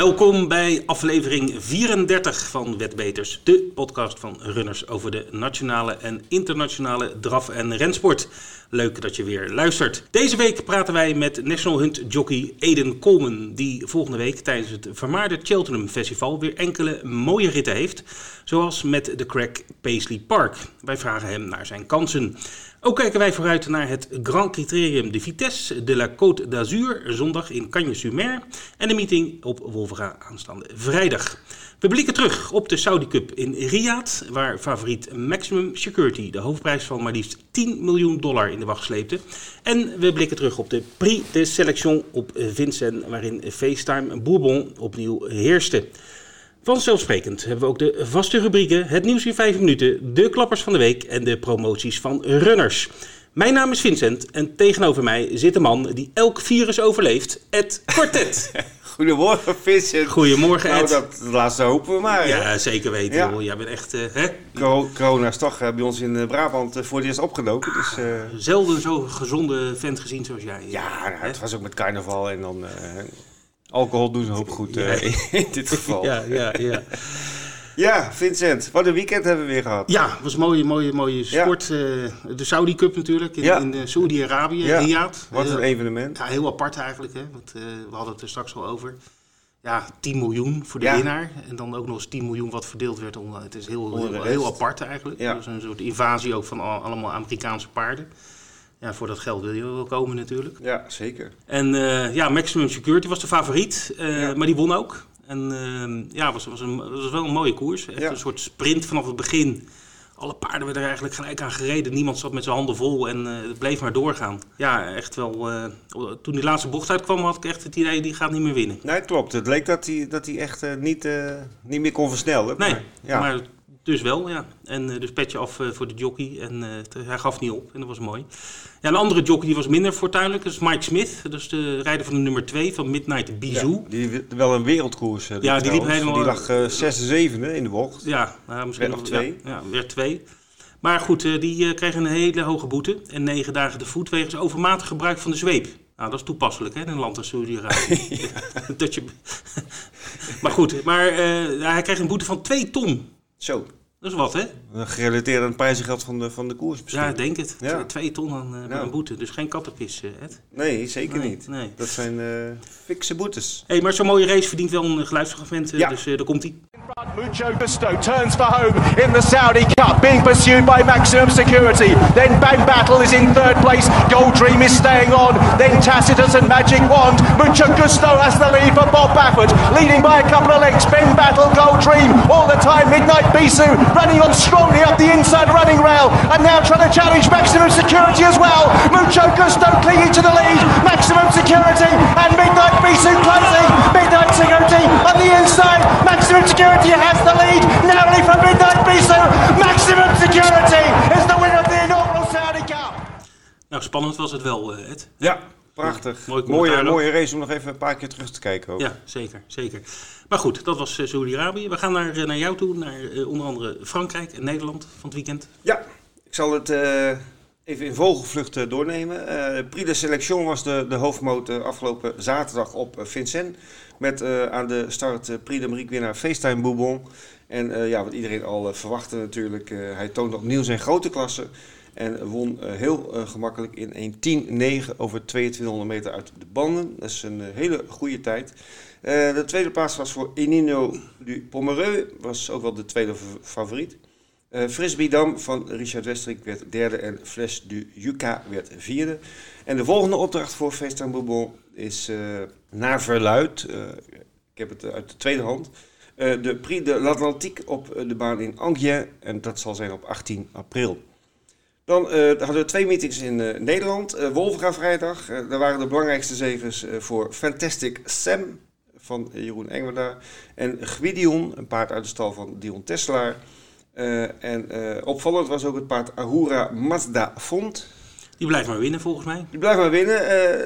Welkom bij aflevering 34 van Wetbeters, de podcast van runners over de nationale en internationale draf- en rensport. Leuk dat je weer luistert. Deze week praten wij met National Hunt jockey Eden Coleman, die volgende week tijdens het vermaarde Cheltenham Festival weer enkele mooie ritten heeft, zoals met de crack Paisley Park. Wij vragen hem naar zijn kansen. Ook kijken wij vooruit naar het Grand Criterium de Vitesse de la Côte d'Azur, zondag in Cagnes-sur-Mer. En de meeting op Wolvera aanstaande vrijdag. We blikken terug op de Saudi Cup in Riyadh, waar favoriet Maximum Security de hoofdprijs van maar liefst 10 miljoen dollar in de wacht sleepte. En we blikken terug op de Prix de Selection op Vincennes, waarin FaceTime Bourbon opnieuw heerste. Vanzelfsprekend hebben we ook de vaste rubrieken, het nieuws in 5 minuten, de klappers van de week en de promoties van runners. Mijn naam is Vincent en tegenover mij zit een man die elk virus overleeft, Ed Quartet. Goedemorgen Vincent. Goedemorgen Nou, Ed. dat, dat laatste hopen we maar. hè? Ja, zeker weten. Ja. joh. Jij bent echt eh, hè? Co- Corona is toch eh, bij ons in eh, Brabant voor het eerst opgedoken. Dus zelden zo'n gezonde vent gezien zoals jij. ja, nou, het was ook met carnaval en dan... alcohol doet een hoop goed eh, in dit geval. Ja. Ja, ja, ja. Vincent, wat een weekend hebben we weer gehad. Ja, het was een mooie, mooie, mooie Ja. sport. eh, de Saudi Cup natuurlijk, in, Ja. in eh, Saudi-Arabië, Ja. Riyadh. Wat een evenement. Ja, heel apart eigenlijk, hè? want eh, we hadden het er straks al over. Ja, 10 miljoen voor de Ja. winnaar. En dan ook nog eens 10 miljoen wat verdeeld werd. onder- Het is heel, heel, apart eigenlijk. Ja. Het was een soort invasie ook van al- allemaal Amerikaanse paarden. Ja, voor dat geld wil je wel komen natuurlijk. Ja, zeker. En eh, ja, Maximum Security was de favoriet, eh, Ja. maar die won ook. En eh, ja, was, was, een, was wel een mooie koers. Echt Ja. een soort sprint vanaf het begin. Alle paarden werden er eigenlijk gelijk aan gereden. Niemand zat met zijn handen vol en het bleef maar doorgaan. Ja, echt wel. toen die laatste bocht uitkwam, had ik echt het idee, die gaat niet meer winnen. Nee, klopt. Het leek dat hij, dat hij echt niet, niet meer kon versnellen. Nee, maar, ja. maar dus wel, ja. En eh, dus petje af eh, voor de jockey. En eh, hij gaf niet op en dat was mooi. Ja, een andere jockey die was minder fortuinlijk. Dat is Mike Smith. Dat is de rijder van de nummer 2 van Midnight Bijou. Ja, die wel een wereldkoers. Ja, die liep helemaal- Die lag eh zesde, zevende in de bocht. Ja, nou, misschien nog ja, twee. Ja, werd twee. Maar goed, die kreeg een hele hoge boete. En negen dagen de voet wegens overmatig gebruik van de zweep. Nou, dat is toepasselijk hè, in een land als Saudi-Arabië. Dat je... maar goed, maar hij kreeg een boete van 2 ton. Zo, Dat is wat, hè? gerelateerd aan het prijzengeld van de, van de koers misschien. Ja, ik denk het. Ja. 2 ton aan, eh, Ja. boete. Dus geen kattenpis, eh, Ed. Nee, zeker Nee, niet. nee. Dat zijn eh fikse boetes. hey, maar zo'n mooie race verdient wel een geluidsfragment. Ja. Dus eh, daar komt hij. Mucho Gusto turns for home in the Saudi Cup, being pursued by Maximum Security. Then Bang Battle is in third place. Gold Dream is staying on. Then Tacitus and Magic Wand. Mucho Gusto has the lead for Bob Baffert, leading by a couple of lengths. Bang Battle, Gold Dream, all the time. Midnight Bisu running on strongly up the inside running rail, and now trying to challenge Maximum Security as well. Mucho Gusto clinging to the lead. Maximum Security and Midnight Bisu closing. Midnight Security on the inside. Maximum Security has the lead. Narrowly from Midnight Bisu. Maximum Security is the winner of the inaugural Saudi Cup. Nou, spannend was het wel, eh, Ed. Ja, prachtig. Mooi mooie, mooie race om nog even een paar keer terug te kijken. Ook. Ja, zeker, zeker. Maar goed, dat was eh, Saudi-Arabië. We gaan naar, eh, naar jou toe, naar eh, onder andere Frankrijk en Nederland van het weekend. Ja, ik zal het even in vogelvlucht doornemen. Eh Prix de Selection was de, de hoofdmoot afgelopen zaterdag op Vincennes. Met aan de start Prix de Marique winnaar FaceTime Bourbon. En ja, wat iedereen al verwachtte natuurlijk. hij toonde opnieuw zijn grote klasse. En won eh, heel eh, gemakkelijk in 1.10.9 over 2200 meter uit de banden. Dat is een eh, hele goede tijd. De tweede plaats was voor Enino du Pomereux. Was ook wel de tweede favoriet. Eh Frisbee Dam van Richard Westrik werd derde en Flash du Yucca werd vierde. En de volgende opdracht voor FaceTime Bourbon is naar verluid. ik heb het uit de tweede hand. de Prix de l'Atlantique op de baan in Angers. En dat zal zijn op 18 april. Dan eh, hadden we twee meetings in eh, Nederland. Wolfga vrijdag. Daar waren de belangrijkste zegers eh, voor Fantastic Sam van Jeroen Engwerda. En Gwidion, een paard uit de stal van Dion Tesselaar. Eh, en opvallend was ook het paard Ahura Mazda Font. Die blijft maar winnen volgens mij. Die blijft maar winnen.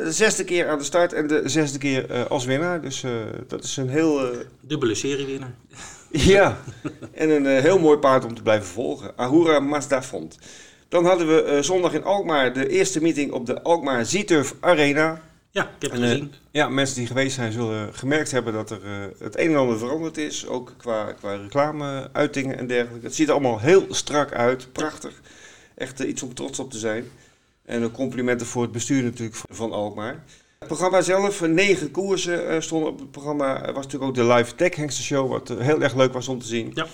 de zesde keer aan de start en de zesde keer als winnaar. Dus dat is een heel... Dubbele seriewinnaar. ja, en een heel mooi paard om te blijven volgen. Ahura Mazda Font. Dan hadden we eh, zondag in Alkmaar de eerste meeting op de Alkmaar Z-Turf Arena. Ja, ik heb het En, eh, gezien. ja, mensen die geweest zijn zullen gemerkt hebben dat er eh, het een en ander veranderd is. Ook qua, qua reclame-uitingen en dergelijke. Het ziet er allemaal heel strak uit. Prachtig. Echt iets om trots op te zijn. En ook complimenten voor het bestuur natuurlijk van Alkmaar. Het programma zelf, negen koersen stonden op het programma. Er was natuurlijk ook de live tech hengsten show, wat heel erg leuk was om te zien. Ja.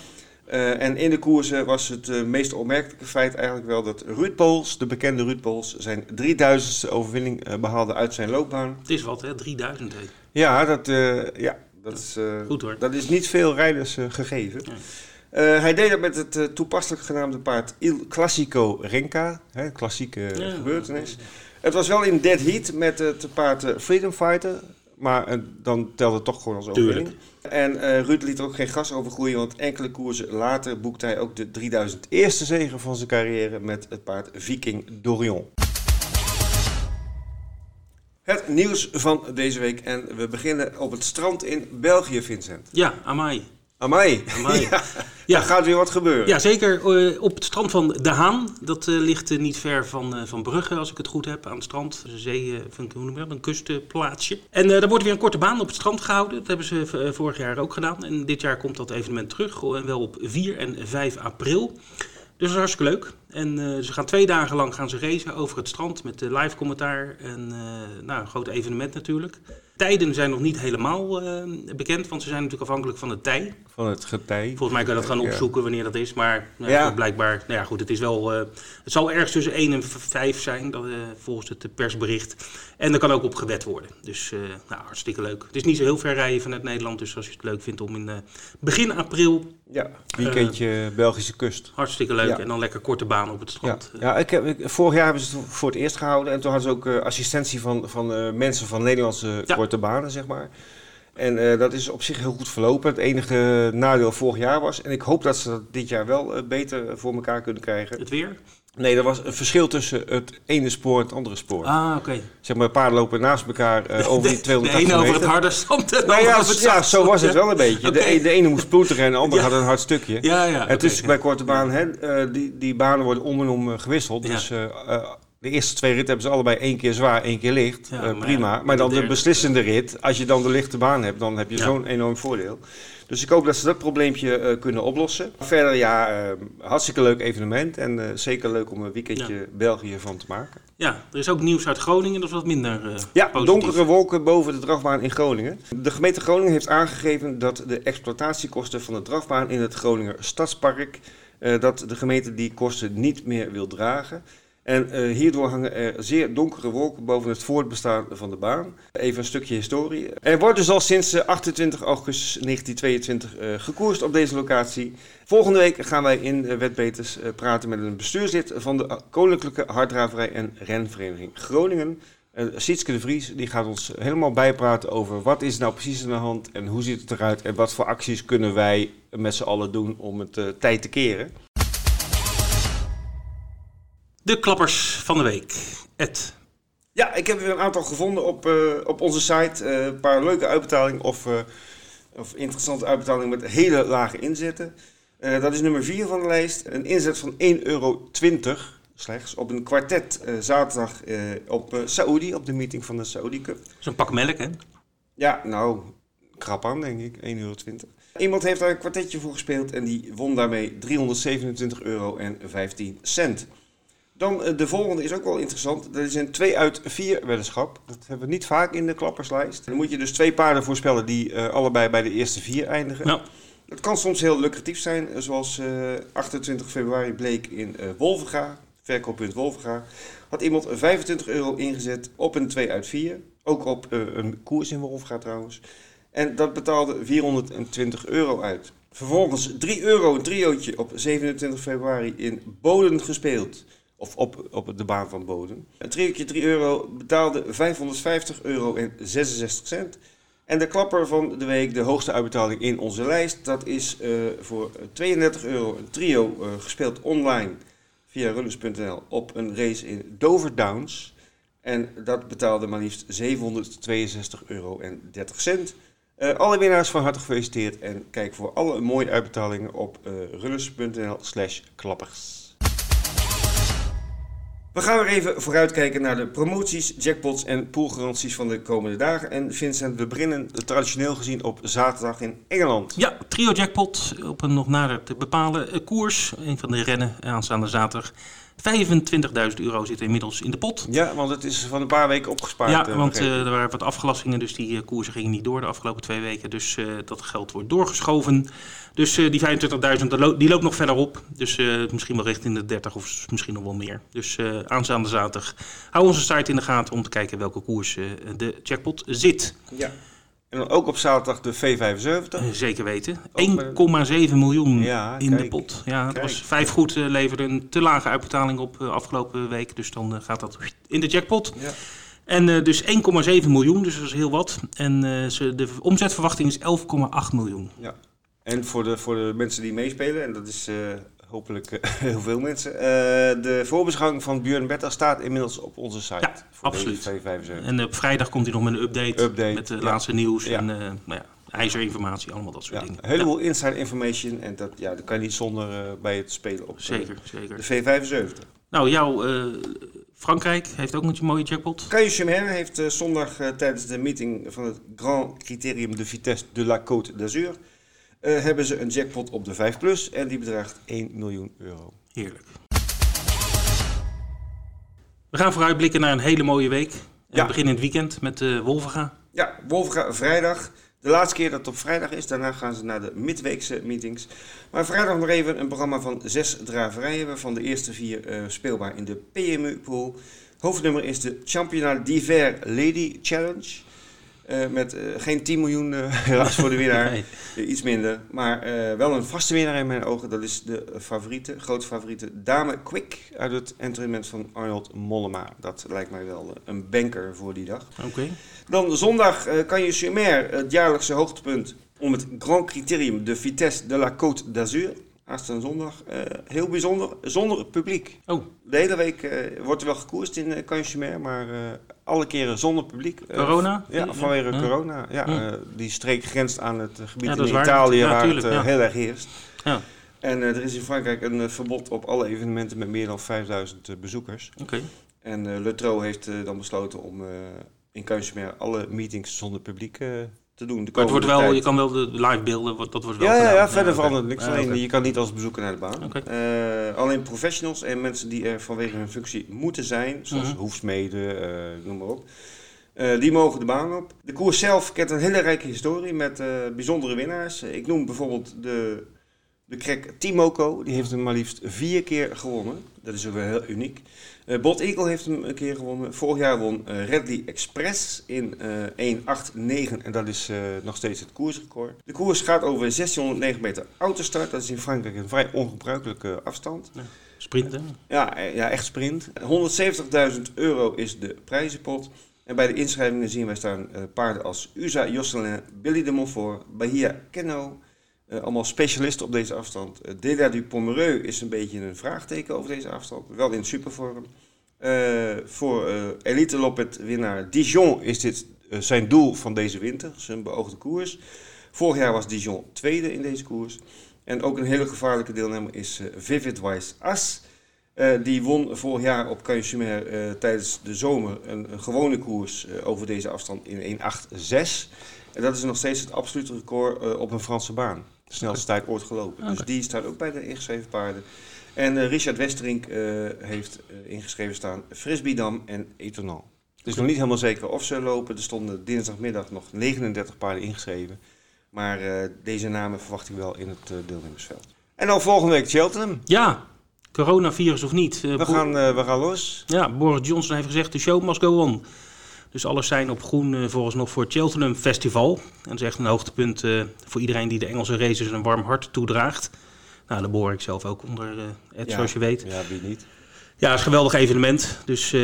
Eh, en in de koersen was het eh, meest opmerkelijke feit eigenlijk wel dat Ruud Pols, de bekende Ruud Pols, zijn 3000ste overwinning eh, behaalde uit zijn loopbaan. Het is wat, hè? 3000. Hè? Ja, dat, ja, dat, is, Goed hoor. dat is niet veel rijders gegeven. Hij deed dat met het toepasselijk genaamde paard Il Classico Renka, hè, klassieke Ja. gebeurtenis. Het was wel in dead heat met het paard Freedom Fighter, maar dan telde het toch gewoon als overwinning. En eh, Ruud liet er ook geen gas over groeien, want enkele koersen later boekte hij ook de 3000 eerste zege van zijn carrière met het paard Viking Dorion. Het nieuws van deze week en we beginnen op het strand in België, Vincent. Ja, Amai. Amai, Amai. ja, Ja. er gaat weer wat gebeuren. Ja, zeker. eh, op het strand van De Haan. Dat eh, ligt eh, niet ver van, van Brugge, als ik het goed heb, aan het strand. Een zee, van, hoe noem je dat? Een kustplaatsje. En daar wordt weer een korte baan op het strand gehouden. Dat hebben ze vorig jaar ook gedaan. En dit jaar komt dat evenement terug. En wel op 4 en 5 april. Dus dat is hartstikke leuk. En eh, ze gaan twee dagen lang gaan ze racen over het strand met live commentaar. En eh, nou, een groot evenement natuurlijk. Tijden zijn nog niet helemaal eh, bekend, want ze zijn natuurlijk afhankelijk van het tij. Van het getij. Volgens mij kan je dat gaan opzoeken wanneer dat is. Maar nou, Ja. blijkbaar, nou ja, goed, het is wel. het zal ergens tussen 1 en 5 zijn, dat, volgens het persbericht. En er kan ook op gewet worden. Dus nou, hartstikke leuk. Het is niet zo heel ver rijden vanuit Nederland. Dus als je het leuk vindt om in begin april, Ja, weekendje Belgische kust. hartstikke leuk. Ja. En dan lekker korte baan op het Ja, strand. ja ik heb, ik- vorig jaar hebben ze het voor het eerst gehouden. En toen hadden ze ook eh, assistentie van, van eh, mensen van Nederlandse Ja. korte banen, zeg maar. En eh, dat is op zich heel goed verlopen. Het enige nadeel vorig jaar was. En ik hoop dat ze dat dit jaar wel eh, beter voor elkaar kunnen krijgen. Het weer? Nee, er was een verschil tussen het ene spoor en het andere spoor. Ah, oké. Zeg maar, paarden lopen naast elkaar eh, over die De 280 ene over meter. het harde strand. de Nou ja, over het ja, zo was het wel een beetje. De, e- de ene moest ploeteren en de andere Ja. had een hard stukje. Ja, ja. En tussen bij korte baan, hè, eh, die, die banen worden om en om eh, gewisseld. Dus de eerste twee ritten hebben ze allebei één keer zwaar, één keer licht. Ja, maar prima. maar dan de de beslissende rit, als je dan de lichte baan hebt, dan heb je zo'n enorm voordeel. Dus ik hoop dat ze dat probleempje eh, kunnen oplossen. Verder, ja, eh, hartstikke leuk evenement. En eh, zeker leuk om een weekendje België van te maken. Ja, er is ook nieuws uit Groningen. Dat is wat minder Ja, positief. donkere wolken boven de drafbaan in Groningen. De gemeente Groningen heeft aangegeven dat de exploitatiekosten van de drafbaan in het Groninger Stadspark, dat de gemeente die kosten niet meer wil dragen. En eh, hierdoor hangen er zeer donkere wolken boven het voortbestaan van de baan. Even een stukje historie. Er wordt dus al sinds eh, 28 augustus 1922 eh, gekoerst op deze locatie. Volgende week gaan wij in eh, Wetbeters eh, praten met een bestuurslid van de Koninklijke Harddraverij en Renvereniging Groningen. Uh, Sietske de Vries die gaat ons helemaal bijpraten over wat is nou precies aan de hand en hoe ziet het eruit en wat voor acties kunnen wij met z'n allen doen om het eh, tijd te keren. De klappers van de week. Ed. Ja, ik heb weer een aantal gevonden op, eh, op onze site. Eh, een paar leuke uitbetalingen of, eh, of interessante uitbetalingen met hele lage inzetten. Dat is nummer 4 van de lijst. Een inzet van 1,20 euro slechts op een kwartet zaterdag op Saoedi, op de meeting van de Saudi Cup. Zo'n pak melk, hè? Ja, nou, krap aan denk ik, 1,20 euro. Iemand heeft daar een kwartetje voor gespeeld en die won daarmee 327 euro en 15 cent. Dan eh, de volgende is ook wel interessant. Dat is een 2 uit 4 weddenschap. Dat hebben we niet vaak in de klapperslijst. Dan moet je dus twee paarden voorspellen die eh, allebei bij de eerste vier eindigen. Nou, Het kan soms heel lucratief zijn, eh, zoals eh, 28 februari bleek in eh Wolvenga, verkooppunt Wolvenga. Had iemand 25 euro ingezet op een 2 uit 4. Ook op een koers in Wolvenga trouwens. En dat betaalde 420 euro uit. Vervolgens 3 euro een triootje op 27 februari in Boden gespeeld. Of op, op de baan van Boden. Een triootje 3 euro betaalde 550 euro en 66 cent. En de klapper van de week, de hoogste uitbetaling in onze lijst, dat is eh, voor 32 euro een trio eh, gespeeld online via runners.nl op een race in Dover Downs. En dat betaalde maar liefst 762 euro en 30 cent. Eh, alle winnaars van harte gefeliciteerd en kijk voor alle mooie uitbetalingen op runners.nl slash klappers. We gaan weer even vooruitkijken naar de promoties, jackpots en poolgaranties van de komende dagen. En Vincent, we beginnen traditioneel gezien op zaterdag in Engeland. Ja, trio jackpot op een nog nader te bepalen eh, koers. Een van de rennen aanstaande zaterdag. 25.000 euro zit inmiddels in de pot. Ja, want het is van een paar weken opgespaard. Ja, eh, want eh, er waren wat afgelastingen, dus die eh, koersen gingen niet door de afgelopen twee weken. Dus dat geld wordt doorgeschoven. Dus die 25.000 die lo- die loopt nog verder op. Dus misschien wel richting de 30 of misschien nog wel meer. Dus aanstaande zaterdag hou onze site in de gaten om te kijken welke koers eh, de jackpot zit. ja. En dan ook op zaterdag de V75. Eh, zeker weten. Ook met 1,7 miljoen Ja, in de pot. Ja, dat Kijk. was vijf goed eh, leverde een te lage uitbetaling op eh, afgelopen week. Dus dan gaat dat in de jackpot. Ja. En dus 1,7 miljoen, dus dat is heel wat. En ze, de omzetverwachting is 11,8 miljoen. Ja. En voor de, voor de mensen die meespelen, en dat is hopelijk eh, heel veel mensen, eh, de voorbeschouwing van Björn Betta staat inmiddels op onze site. Ja, voor absoluut. deze V75. En eh, op vrijdag komt hij nog met een update. Update, met de ja. laatste nieuws Ja. en eh, nou ja, ijzerinformatie, allemaal dat soort Ja, dingen. een heleboel inside information en dat, ja, dat kan je niet zonder eh, bij het spelen op Ja, eh, zeker, zeker. de V75. Nou, jouw eh, Frankrijk heeft ook een mooie jackpot. Caillou Chemin heeft eh, zondag eh, tijdens de meeting van het Grand Criterium de Vitesse de la Côte d'Azur eh, hebben ze een jackpot op de 5 plus en die bedraagt 1 miljoen euro. Heerlijk. We gaan vooruitblikken naar een hele mooie week. Ja. We beginnen in het weekend met de Wolvenga. Ja, Wolfga vrijdag. De laatste keer dat het op vrijdag is. Daarna gaan ze naar de midweekse meetings. Maar vrijdag nog even een programma van zes draverijen. Waarvan de eerste vier eh, speelbaar in de PMU-pool. Hoofdnummer is de Championnat d'Hiver Lady Challenge. Eh, met eh, geen 10 miljoen helaas voor de winnaar. Nee. Iets minder. Maar wel een vaste winnaar in mijn ogen. Dat is de favoriete, grote favoriete Dame Quick. Uit het entertainment van Arnold Mollema. Dat lijkt mij wel een banker voor die dag. Oké. Dan zondag kan je Sumer, het jaarlijkse hoogtepunt om het Grand Criterium de Vitesse de la Côte d'Azur. Aanstaande zondag. eh, heel bijzonder, zonder publiek. Oh, De hele week eh, wordt er wel gekoerst in uh, maar alle keren zonder publiek. Corona? Ja, vanwege Ja. corona. Ja, die streek grenst aan het gebied Ja, in. Italië Ja, waar tuurlijk, het heel erg heerst. ja. En er is in Frankrijk een verbod op alle evenementen met meer dan 5000 eh, bezoekers. Oké. En eh Le Tro heeft dan besloten om in Kuismeer alle meetings zonder publiek te doen. Maar het wordt wel, tijd. je kan wel de live beelden, dat wordt wel Ja, ja, ja, verder verandert niks. Alleen oké. je kan niet als bezoeker naar de baan. Eh, alleen professionals en mensen die er vanwege hun functie moeten zijn, zoals Mhm. hoefsmeden, eh, noem maar op. eh, die mogen de baan op. De koers zelf kent een hele rijke historie met eh, bijzondere winnaars. Eh, Ik noem bijvoorbeeld de, de krek Timoko. Die heeft hem maar liefst vier keer gewonnen. Dat is ook wel heel uniek. Eh Bot Eagle heeft hem een keer gewonnen. Vorig jaar won eh, Redley Express in eh 1.8.9 en dat is eh, nog steeds het koersrecord. De koers gaat over 1609 meter autostart. Dat is in Frankrijk een vrij ongebruikelijke afstand. Sprinten. Ja, eh, ja echt sprint. 170.000 euro is de prijzenpot. En bij de inschrijvingen zien wij staan eh, paarden als USA Josselin, Billy de Montfort, Bahia Kenno. Eh, allemaal specialisten op deze afstand. Uh, Dela du Pomereux is een beetje een vraagteken over deze afstand. Wel in supervorm. Eh, voor eh, Elite Loppet winnaar Dijon is dit eh, zijn doel van deze winter. Zijn beoogde koers. Vorig jaar was Dijon tweede in deze koers. En ook een hele gevaarlijke deelnemer is eh, Vivid Wise As. Eh, die won vorig jaar op Canchumer eh tijdens de zomer een, een gewone koers eh, over deze afstand in 1.8.6. En dat is nog steeds het absolute record eh, op een Franse baan. De snelste tijd ooit gelopen. Dus die staat ook bij de ingeschreven paarden. En eh, Richard Westerink eh, heeft eh, ingeschreven staan Frisbeedam en Etonal. Het is nog niet helemaal zeker of ze lopen. Er stonden dinsdagmiddag nog 39 paarden ingeschreven. Maar deze namen verwacht ik wel in het deelnemersveld. En dan volgende week Cheltenham. Ja, coronavirus of niet. We gaan, we gaan los. Ja, Boris Johnson heeft gezegd, de show must go on. Dus alles zijn op groen eh, volgens nog voor het Cheltenham Festival. En dat is echt een hoogtepunt eh, voor iedereen die de Engelse races een warm hart toedraagt. Nou, daar behoor ik zelf ook onder, eh Ed, Ja. zoals je weet. Ja, wie niet? Ja, het is een geweldig evenement. Dus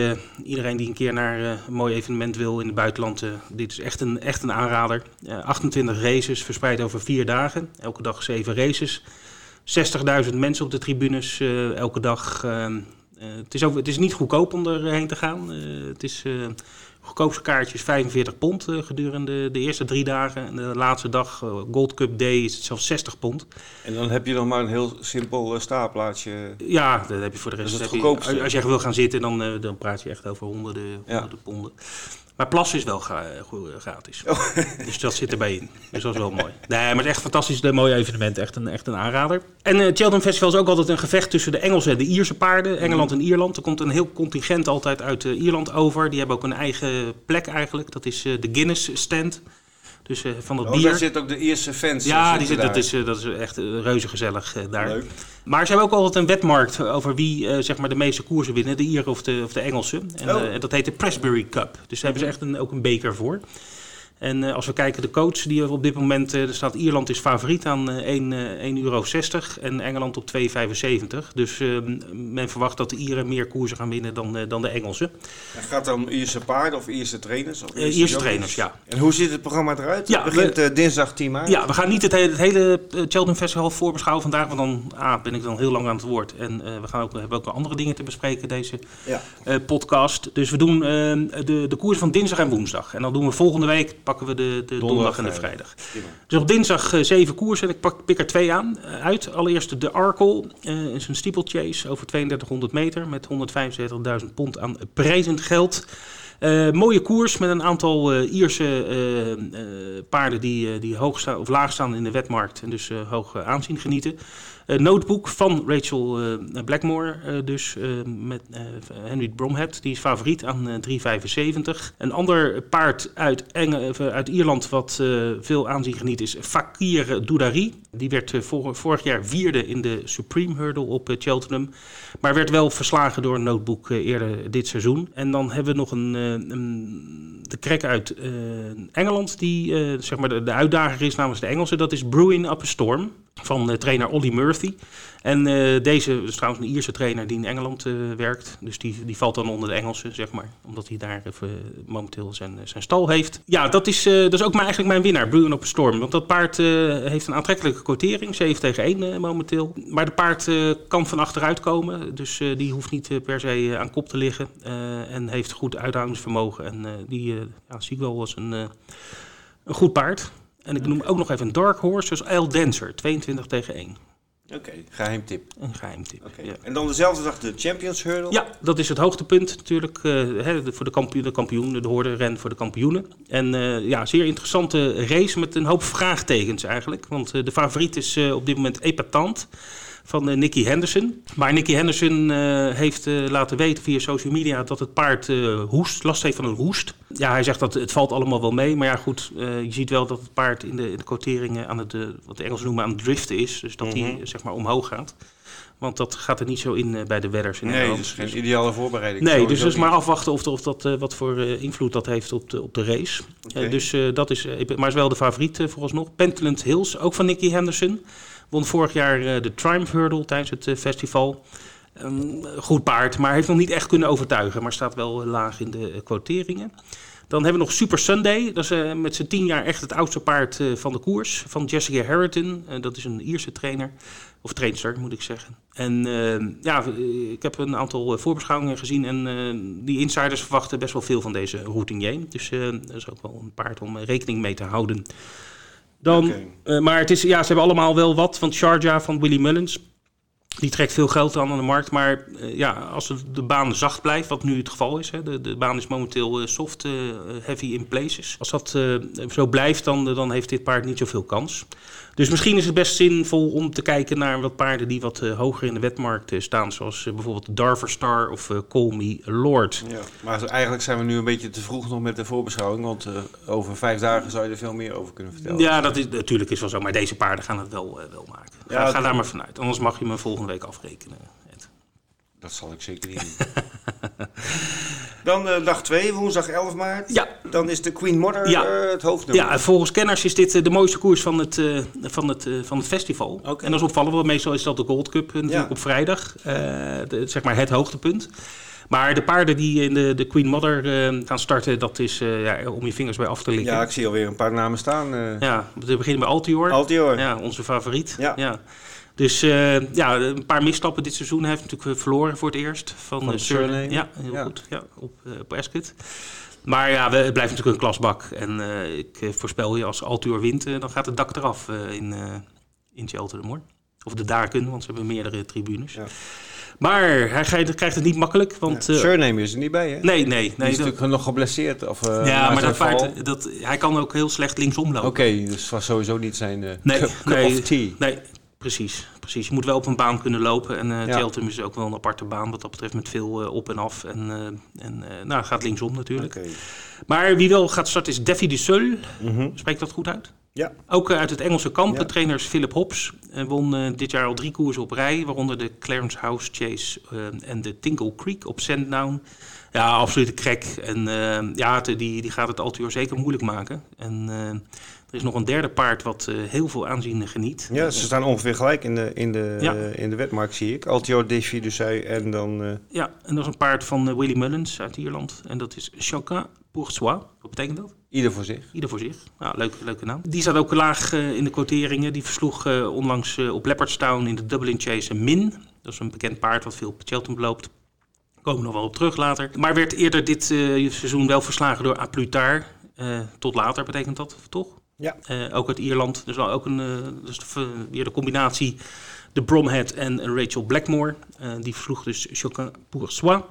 iedereen die een keer naar een mooi evenement wil in het buitenland, dit is echt een, echt een aanrader. Eh, 28 races verspreid over vier dagen. Elke dag zeven races. 60.000 mensen op de tribunes elke dag. eh, het, is ook, het is niet goedkoop om erheen te gaan. het is goedkoopste kaartjes 45 pond gedurende de eerste drie dagen. En de laatste dag, Gold Cup Day, is het zelfs 60 pond. En dan heb je nog maar een heel simpel staapplaatsje. Ja, dat heb je voor de rest. Dat is het goedkoopste. Je, als je echt wil gaan zitten, dan, dan praat je echt over honderden, honderden ponden. Maar plassen is wel eh, gratis. Oh. Dus dat zit erbij in. Dus dat is wel mooi. Nee, maar het is echt fantastisch. Een mooi evenement. Echt een, echt een aanrader. En uh, Cheltenham Festival is ook altijd een gevecht tussen de Engelse en de Ierse paarden. Engeland en Ierland. Er komt een heel contingent altijd uit Ierland over. Die hebben ook een eigen plek eigenlijk. Dat is de Guinness stand. Dus uh, van dat oh, bier. Daar zit ook de eerste fans. Ja, die zit, dat, is, dat is echt reuze gezellig daar. Leuk. Maar ze hebben ook altijd een wetmarkt over wie zeg maar de meeste koersen winnen, de Ieren of de, of de Engelsen. En oh. dat heet de Pressbury Cup. Dus daar hebben ze echt een, ook een beker voor. En uh, als we kijken de coach die er op dit moment, uh, er staat Ierland is favoriet aan uh, 1, 1,60 euro en Engeland op 2,75. Dus men verwacht dat de Ieren meer koersen gaan winnen dan, dan de Engelsen. En gaat dan Ierse paarden of Ierse trainers? Of Ierse, Ierse trainers, ja. En hoe ziet het programma eruit? Ja, het begint we, dinsdag 10 maart. Ja, we gaan niet het hele, het hele Cheltenham Festival voorbeschouwen vandaag, want dan ah, ben ik dan heel lang aan het woord. En we, gaan ook, we hebben ook andere dingen te bespreken deze ja. podcast. Dus we doen de, de koers van dinsdag en woensdag. En dan doen we volgende week pakken we de, de donderdag, en de vrijdag. Dus op dinsdag uh, zeven koersen en ik pak, pik er twee aan, uh, uit. Allereerst de Arkle, uh, is een steeplechase over 3200 meter met 175.000 pond aan prijzend geld. Uh, mooie koers met een aantal uh, Ierse uh, paarden die, die hoog staan, of laag staan in de wetmarkt en dus hoog aanzien genieten. Uh, notebook van Rachel uh, Blackmore, uh, dus met Henry Bromhead. Die is favoriet aan 3,75. Een ander paard uit, Enge, uit Ierland wat veel aanzien geniet is Fakir Doudari. Die werd vor, vorig jaar vierde in de Supreme Hurdle op Cheltenham. Maar werd wel verslagen door Notebook eerder dit seizoen. En dan hebben we nog een, een de krek uit Engeland die zeg maar de, uitdager is namens de Engelsen. Dat is Brewing Up a Storm van trainer Ollie Murphy. En uh, deze is trouwens een Ierse trainer die in Engeland uh, werkt. Dus die, die valt dan onder de Engelsen, zeg maar. Omdat hij daar even momenteel zijn, zijn stal heeft. Ja, dat is, dat is ook mijn, eigenlijk mijn winnaar, Bruin op Storm. Want dat paard heeft een aantrekkelijke quotering, 7 tegen 1 momenteel. Maar de paard kan van achteruit komen. Dus die hoeft niet per se aan kop te liggen. en heeft goed uithoudingsvermogen. En die ja, zie ik wel als een, een goed paard. En ik noem ook nog even een Dark Horse, dus El Dancer, 22 tegen 1. Oké, okay, geheim tip. Een geheim tip. Okay. Ja. En dan dezelfde dag de Champions Hurdle? Ja, dat is het hoogtepunt natuurlijk uh, voor de, kampioen, de kampioen, de hoorde ren voor de kampioenen. En uh, ja, zeer interessante race met een hoop vraagtekens eigenlijk. Want uh, de favoriet is op dit moment epatant van uh, Nicky Henderson. Maar Nicky Henderson uh, heeft uh, laten weten via social media dat het paard hoest, last heeft van een hoest. Ja, hij zegt dat het valt allemaal wel mee. Maar ja, goed, je ziet wel dat het paard in de, in de quoteringen aan het, wat de Engelsen noemen, aan het driften is. Dus dat hij mm zeg maar omhoog gaat. Want dat gaat er niet zo in bij de wedders. In nee, dus geen ideale voorbereiding. Nee, dus, dus maar afwachten of, of dat, wat voor invloed dat heeft op de, op de race. Okay. dus dat is, maar is wel de favoriet vooralsnog. Pentland Hills, ook van Nicky Henderson. Won vorig jaar eh, de Triumph Hurdle tijdens het eh, festival. Um, goed paard, maar heeft nog niet echt kunnen overtuigen. Maar staat wel laag in de quoteringen. Dan hebben we nog Super Sunday. Dat is met zijn tien jaar echt het oudste paard van de koers. Van Jessica Harrington. Dat is een Ierse trainer. Of trainster, moet ik zeggen. En ja, ik heb een aantal voorbeschouwingen gezien. En die insiders verwachten best wel veel van deze routinier. Dus dat is ook wel een paard om rekening mee te houden. Dan, uh, maar het is, ja, ze hebben allemaal wel wat. Want Sharjah van Willy Mullins, die trekt veel geld aan aan de markt. Maar uh, ja, als de baan zacht blijft, wat nu het geval is. Hè, de, de baan is momenteel uh, soft, heavy in places. Als dat zo blijft, dan, dan heeft dit paard niet zoveel kans. Dus misschien is het best zinvol om te kijken naar wat paarden die wat uh, hoger in de wetmarkt uh, staan. Zoals uh, bijvoorbeeld Darver Star of Call Me Lord. Ja, maar eigenlijk zijn we nu een beetje te vroeg nog met de voorbeschouwing. Want over vijf dagen zou je er veel meer over kunnen vertellen. Ja, dat is natuurlijk is wel zo. Maar deze paarden gaan het wel, wel maken. Ga, ja, ga daar maar vanuit. Anders mag je me volgende week afrekenen. Dat zal ik zeker niet doen. Dan uh, dag 2, woensdag 11 maart. Ja. Dan is de Queen Mother ja. uh, het hoofdnummer. Ja, volgens kenners is dit uh, de mooiste koers van het, van het, van het festival. Okay. En dat is opvallend, want meestal is dat de Gold Cup natuurlijk ja. op vrijdag. De, zeg maar het hoogtepunt. Maar de paarden die in de, de Queen Mother gaan starten, dat is ja, om je vingers bij af te likken. Ja, ik zie alweer een paar namen staan. Ja, we beginnen bij Altior. Altior. Ja, onze favoriet. ja. ja. Dus uh, ja, een paar misstappen dit seizoen. Hij heeft natuurlijk verloren voor het eerst van, van Surname. Ja, heel ja. goed. Ja, op, op Ascot. Maar ja, het blijft natuurlijk een klasbak. En uh, ik voorspel je, als Altuur wint, dan gaat het dak eraf in, in Cheltenham hoor. Of de daken, want ze hebben meerdere tribunes. Ja. Maar hij krijgt het niet makkelijk. Want, ja, Surname is er niet bij, hè? Nee, nee. nee die is natuurlijk nog geblesseerd. Of, uh, ja, maar dat paard, dat, hij kan ook heel slecht linksom lopen. Oké, okay, dus was sowieso niet zijn uh, nee, cup, nee, of tea. Nee, precies, precies. Je moet wel op een baan kunnen lopen. En uh, ja. Is ook wel een aparte baan wat dat betreft met veel uh, op en af. En, uh, en nou, gaat linksom natuurlijk. Okay. Maar wie wel gaat starten is Defi du Seul. Mm -hmm. Spreekt dat goed uit? Ja. Ook uit het Engelse kamp. Ja. De trainer is Philip Hobbs. Won dit jaar al drie koersen op rij. Waaronder de Clarence House Chase en de Tingle Creek op Sandown. Ja, absolute crack. En ja, die, die gaat het Altuur zeker moeilijk maken. En er is nog een derde paard wat uh, heel veel aanzien geniet. Ja, ze staan ongeveer gelijk in de, in de, ja. uh, in de wetmarkt, zie ik. Altior de Fiducie en dan... Uh... Ja, en dat is een paard van Willy Mullins uit Ierland. En dat is Chacun pour soi. Wat betekent dat? Ieder voor zich. Ieder voor zich. Nou, leuke, leuke naam. Die staat ook laag in de quoteringen. Die versloeg onlangs op Leopardstown in de Dublin Chase een Min. Dat is een bekend paard wat veel op Cheltenham loopt. Komen we nog wel op terug later. Maar werd eerder dit seizoen wel verslagen door A Plutard. tot later betekent dat, toch? Ja. Uh, ook uit Ierland. Dus ook een, uh, dus de, weer de combinatie de Bromhead en Rachel Blackmore. Uh, die versloeg dus Choquin soi.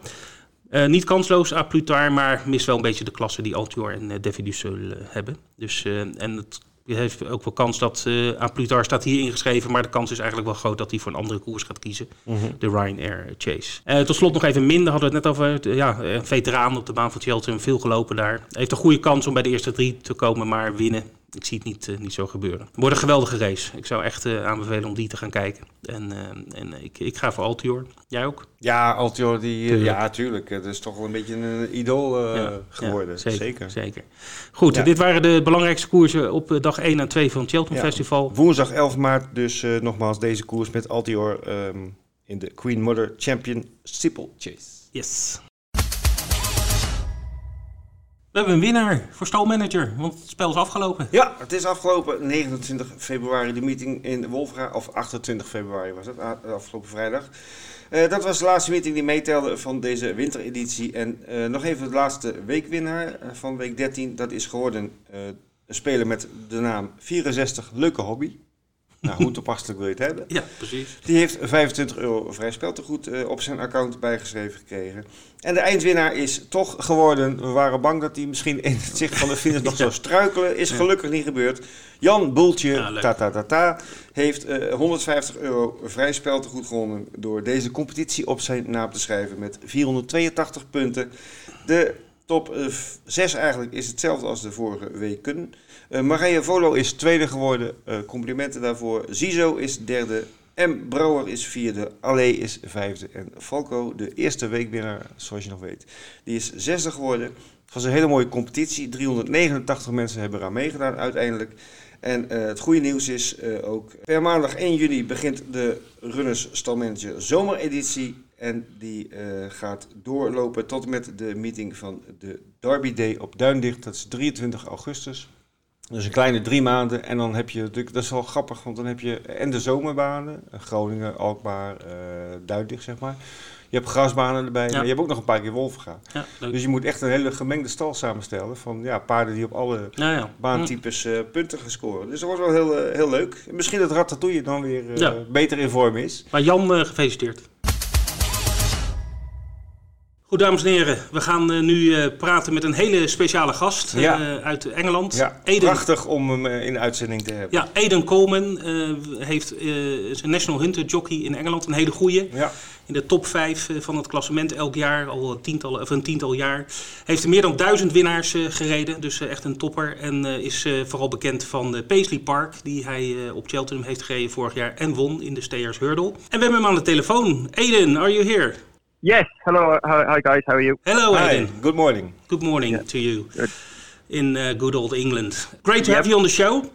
niet kansloos à Plutard, maar mist wel een beetje de klasse die Altior en uh, Davy Dusseul hebben. Dus, en het heeft ook wel kans dat uh, aan Plutar staat hier ingeschreven, maar de kans is eigenlijk wel groot dat hij voor een andere koers gaat kiezen. Mm -hmm. De Ryanair Chase. Uh, tot slot nog even minder, hadden we het net over. Ja, een veteraan op de baan van Cheltenham, veel gelopen daar. Heeft een goede kans om bij de eerste drie te komen, maar winnen ik zie het niet, uh, niet zo gebeuren. Wordt een geweldige race. Ik zou echt uh, aanbevelen om die te gaan kijken. En, uh, en ik, ik ga voor Altior. Jij ook? Ja, Altior, die, tuurlijk. ja, tuurlijk. Het is toch wel een beetje een idool ja, geworden. Ja, zeker, zeker, zeker. Goed, ja. dit waren de belangrijkste koersen op dag 1 en 2 van het Cheltenham Festival. Woensdag 11 maart dus nogmaals deze koers met Altior um, in de Queen Mother Champion Steeple Chase. Yes. We hebben een winnaar voor stalmanager, want het spel is afgelopen. Ja, het is afgelopen. 29 februari de meeting in Wolfga, of 28 februari was het, afgelopen vrijdag. Uh, dat was de laatste meeting die meetelde van deze wintereditie. En uh, nog even de laatste weekwinnaar van week 13. Dat is geworden een speler met de naam 64 Leuke Hobby. Nou, hoe toepasselijk wil je het hebben? Ja, precies. Die heeft 25 euro vrij speltegoed uh, op zijn account bijgeschreven gekregen. En de eindwinnaar is toch geworden. We waren bang dat hij misschien in het zicht van de finish nog ja. zou struikelen. Is gelukkig niet gebeurd. Jan Boeltje, ja, ta, ta, ta, ta, heeft uh, 150 euro vrij speltegoed gewonnen door deze competitie op zijn naam te schrijven met 482 punten. De top 6 uh, eigenlijk is hetzelfde als de vorige weken. Uh, Marije Volo is tweede geworden. Uh, complimenten daarvoor. Zizo is derde. M. Brouwer is vierde. Allee is vijfde. En Falco, de eerste weekwinnaar, zoals je nog weet, die is zesde geworden. Het was een hele mooie competitie. 389 mensen hebben eraan meegedaan uiteindelijk. En het goede nieuws is ook, per maandag 1 juni begint de Runners Stalmanager zomereditie. En die gaat doorlopen tot en met de meeting van de Derby Day op Duindicht. Dat is 23 augustus. Dus een kleine drie maanden. En dan heb je natuurlijk, dat is wel grappig, want dan heb je en de zomerbanen, Groningen, Alkmaar, uh, Duindicht zeg maar. Je hebt grasbanen erbij, ja. maar je hebt ook nog een paar keer wolven Ja, dus je moet echt een hele gemengde stal samenstellen van ja, paarden die op alle ja, baantypes uh, punten gaan scoren. Dus dat wordt wel heel, uh, heel leuk. Misschien dat Ratatouille dan weer beter in vorm is. Maar Jan, gefeliciteerd. Goed, dames en heren, we gaan uh, nu uh, praten met een hele speciale gast uh, ja. uit Engeland. Ja, Eden. prachtig om hem in uitzending te hebben. Ja, Eden Coleman heeft, is een National Hunter Jockey in Engeland, een hele goeie. Ja. In de top 5 van het klassement elk jaar, al een tiental, of een tiental jaar. Heeft meer dan duizend winnaars gereden, dus echt een topper. En is vooral bekend van de Paisley Park, die hij op Cheltenham heeft gereden vorig jaar en won in de Stayers Hurdle. En we hebben hem aan de telefoon. Eden, are you here? Yes. Hello. Hi, guys. How are you? Hello, Hi. Aiden. Good morning. Good morning yeah. to you. Good. In uh, good old England. Great to yep. have you on the show.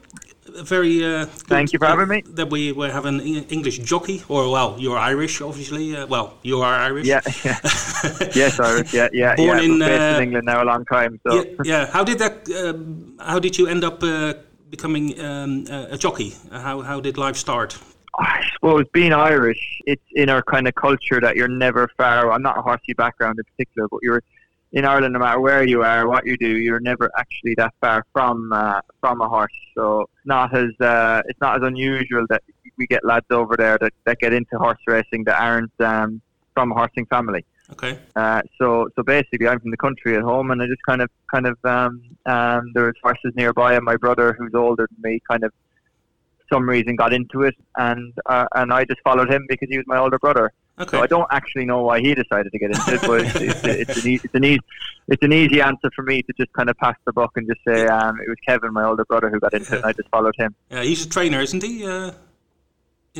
Very. Uh, Thank you for having me. That we, we have an English jockey, or well, you're Irish, obviously. Uh, well, you are Irish. Yeah. yeah. yes, Irish. Yeah, yeah. Born yeah. in, based in England now a long time. So. Yeah. yeah. How did that? Um, how did you end up uh, becoming um, a jockey? How how did life start? I suppose being Irish, it's in our kind of culture that you're never far. I'm not a horsey background in particular, but you're in Ireland, no matter where you are, what you do, you're never actually that far from uh, from a horse. So it's not as uh, it's not as unusual that we get lads over there that, that get into horse racing that aren't um, from a horsing family. Okay. Uh, so so basically, I'm from the country at home, and I just kind of kind of um, um, there was horses nearby, and my brother, who's older than me, kind of some reason got into it, and uh, and I just followed him because he was my older brother. Okay. So I don't actually know why he decided to get into it, but it's, it's, it's, an, e- it's, an easy, it's an easy answer for me to just kind of pass the buck and just say um, it was Kevin, my older brother, who got into it, and I just followed him. Yeah, he's a trainer, isn't he? Uh,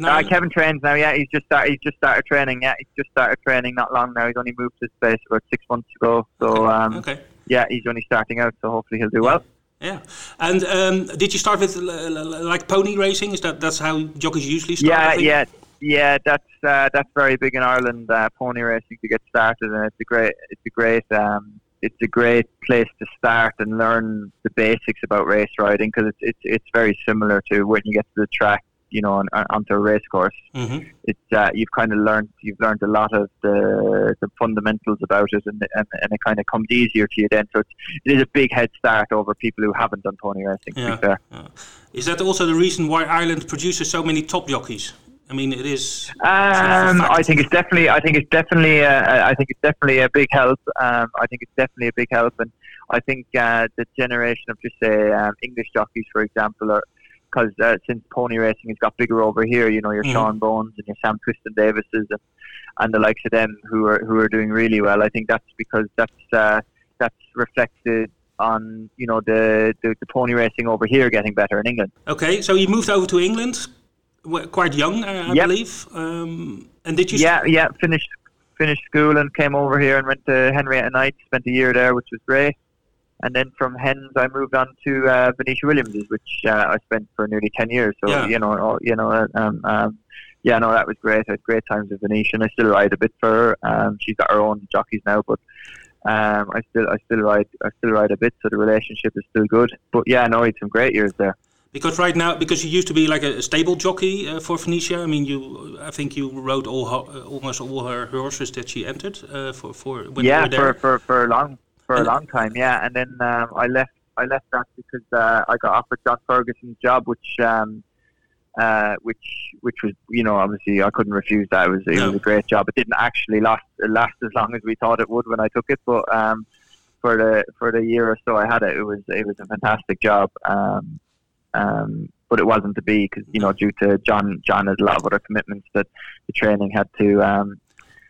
Uh, Kevin trains now. Yeah, he's just started. He's just started training. Yeah, he's just started training not long now. He's only moved to space about six months ago. So um, okay. yeah, he's only starting out. So hopefully he'll do well. Yeah. And um, did you start with like pony racing? Is that that's how jockeys usually start? Yeah, yeah, yeah. That's uh, that's very big in Ireland. Uh, pony racing to get started, and it's a great, it's a great, um, it's a great place to start and learn the basics about race riding because it's, it's it's very similar to when you get to the track, you know, on, on- onto a race course. Mhm. It's uh, you've kind of learned you've learned a lot of the the fundamentals about it, and and, and it kind of comes easier to you then. So it's, it is a big head start over people who haven't done pony racing. To Yeah. be fair. yeah. Is that also the reason why Ireland produces so many top jockeys? I mean, it is. Um. I think it's definitely. I think it's definitely. Uh, I think it's definitely a big help. Um, I think it's definitely a big help, and I think uh, the generation of just say um, English jockeys, for example, are because uh, since pony racing has got bigger over here, you know, your Mhm. Sean Bones and your Sam Twiston Davises and, and the likes of them who are who are doing really well. I think that's because that's uh, that's reflected on you know the, the the pony racing over here getting better in England. Okay, so you moved over to England quite young, uh, I Yep. believe. Um, and did you? Yeah, yeah. Finished finished school and came over here and went to Henrietta Knight. Spent a year there, which was great. And then from Hens, I moved on to uh, Venetia Williams's, which uh, I spent for nearly ten years. So Yeah. you know, you know, um, um, yeah, no, that was great. I had great times with Venetia, and I still ride a bit for her. Um, she's got her own jockeys now, but um, I still, I still ride, I still ride a bit. So the relationship is still good. But yeah, no, I had some great years there. Because right now, because you used to be like a stable jockey uh, for Venetia. I mean, you, I think you rode all her, uh, almost all her horses that she entered uh, for for when you yeah, were there. for, for, for a long for a long time. Yeah, and then um, I left. I left that because uh, I got offered John Ferguson's job, which um, uh, which which was you know obviously I couldn't refuse that. It was it No. was a great job. It didn't actually last last as long as we thought it would when I took it, but um, for the for the year or so I had it, it was it was a fantastic job. Um, um, but it wasn't to be because you know due to John John has a lot of other commitments that the training had to um,